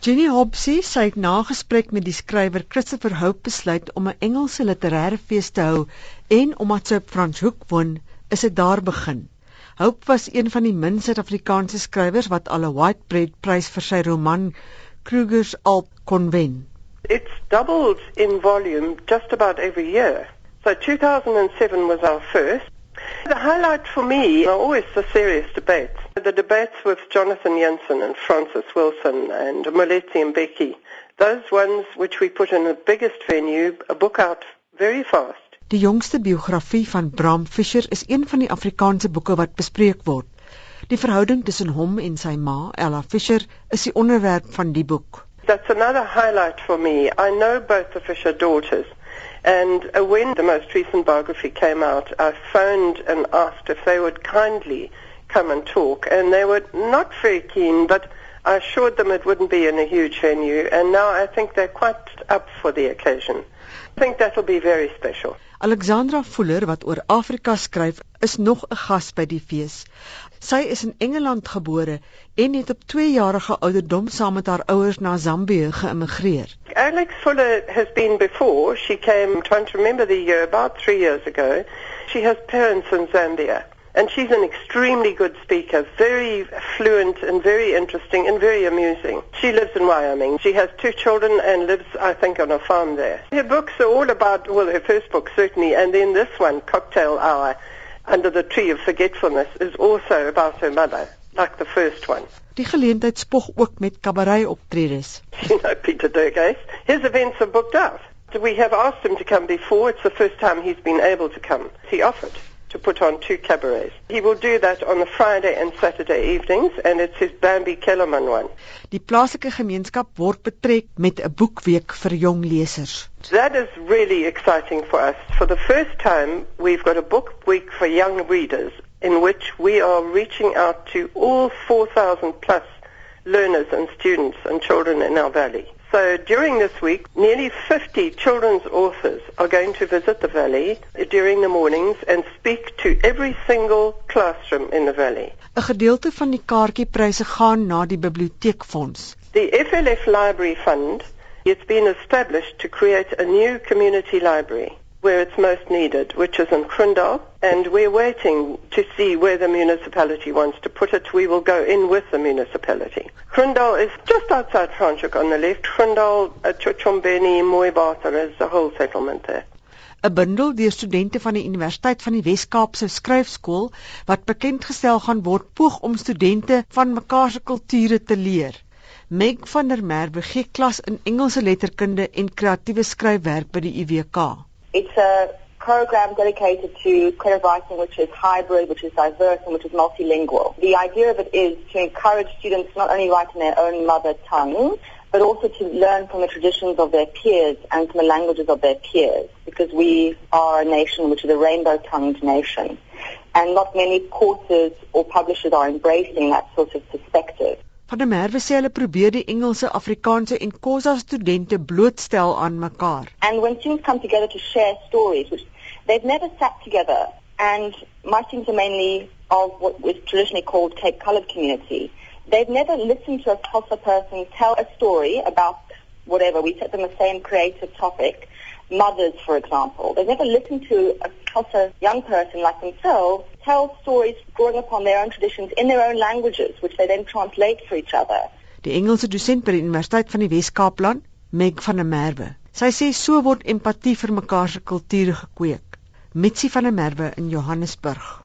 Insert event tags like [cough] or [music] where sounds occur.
Jenny Hobsie sê hy het na gesprek met die skrywer Christopher Hope besluit om 'n Engelse literêre fees te hou en omdat sy op Franschhoek woon, is dit daar begin. Hope was een van die min Suid-Afrikaanse skrywers wat al 'n Whitebread Prys vir sy roman Kruger's Alp kon wen. It's doubled in volume just about every year. So 2007 was our first. The highlight for me are always the serious debates. The debates with Jonathan Jensen and Francis Wilson and Moletti and Becky. Those ones which we put in the biggest venue, a book out very fast. Die jongste biografie van Bram Fischer is een van die Afrikaanse boeke wat bespreek word. Die verhouding tussen hom en sy ma, Ella Fischer, is die onderwerp van die boek. That's another highlight for me. I know both the Fisher daughters. And uh, when the most recent biography came out, I phoned and asked if they would kindly come and talk. And they were not very keen, but I assured them it wouldn't be in a huge venue. And now I think they're quite up for the occasion. I think that'll be very special. Alexandra Fuller wat oor Afrika skryf, is nog 'n gas by die fees. Sy is in Engeland gebore en het op 2 jarige ouderdom saam met haar ouers na Zambië geëmigreer. Alex Fuller has been before. She came trying to remember the year about 3 years ago. She has parents in Zambia. And she's an extremely good speaker, very fluent and very interesting and very amusing. She lives in Wyoming. She has two children and lives, I think, on a farm there. Her books are all about, well, her first book certainly, and then this one, Cocktail Hour, Under the Tree of Forgetfulness, is also about her mother, like the first one. Die geleentheid spog ook met kabarei optredes. [laughs] You know Peter Durgase. His events are booked out. We have asked him to come before. It's the first time he's been able to come. He offered to put on two cabarets. He will do that on the Friday and Saturday evenings, and it's his Bambi Kellerman one. Die plaaslike gemeenskap word betrek met 'n boekweek vir jong lesers. That is really exciting for us. For the first time, we've got a book week for young readers in which we are reaching out to all 4,000 plus learners and students and children in our valley. So during this week, nearly 50 children's authors are going to visit the valley during the mornings and speak to every single classroom in the valley. 'n Gedeelte van die kaartjiepryse gaan na die biblioteekfonds. The FLF Library Fund, it's been established to create a new community library where it's most needed, which is in Crundal, and we're waiting to see where the municipality wants to put it. We will go in with the municipality. Crundal is just outside Franschhoek on the left. Crundal, uh, Chochombeni, Mooibater is the whole settlement there. 'n Bundel deur studente van die Universiteit van die Wes-Kaap se skryfskool wat bekend gestel gaan word poog om studente van mekaar se kulture te leer. Meg van der Merwe gee klas in Engelse letterkunde en kreatiewe skryfwerk by die UWK. It's a program dedicated to creative writing which is hybrid, which is diverse, and which is multilingual. The idea of it is to encourage students not only write in their own mother tongue, but also to learn from the traditions of their peers and from the languages of their peers, because we are a nation which is a rainbow-tongued nation. And not many courses or publishers are embracing that sort of perspective. Van der Merwe sê hulle probeer die Engelse, Afrikaanse en Khoisa studente blootstel aan mekaar. And when students come together to share stories, which they've never sat together, and my students are mainly of what was traditionally called Cape Coloured community, they've never listened to a Xhosa person tell a story about whatever. We set them the same creative topic, mothers, for example. They've never listened to a Xhosa young person like themselves tell stories drawing upon their own traditions in their own languages, which they then translate for each other. Die Engelse dosent by die Universiteit van die Wes-Kaapland, Meg van der Merwe. Sy sê so word empatie vir mekaar se kulture gekweek. Mitsi van der Merwe in Johannesburg.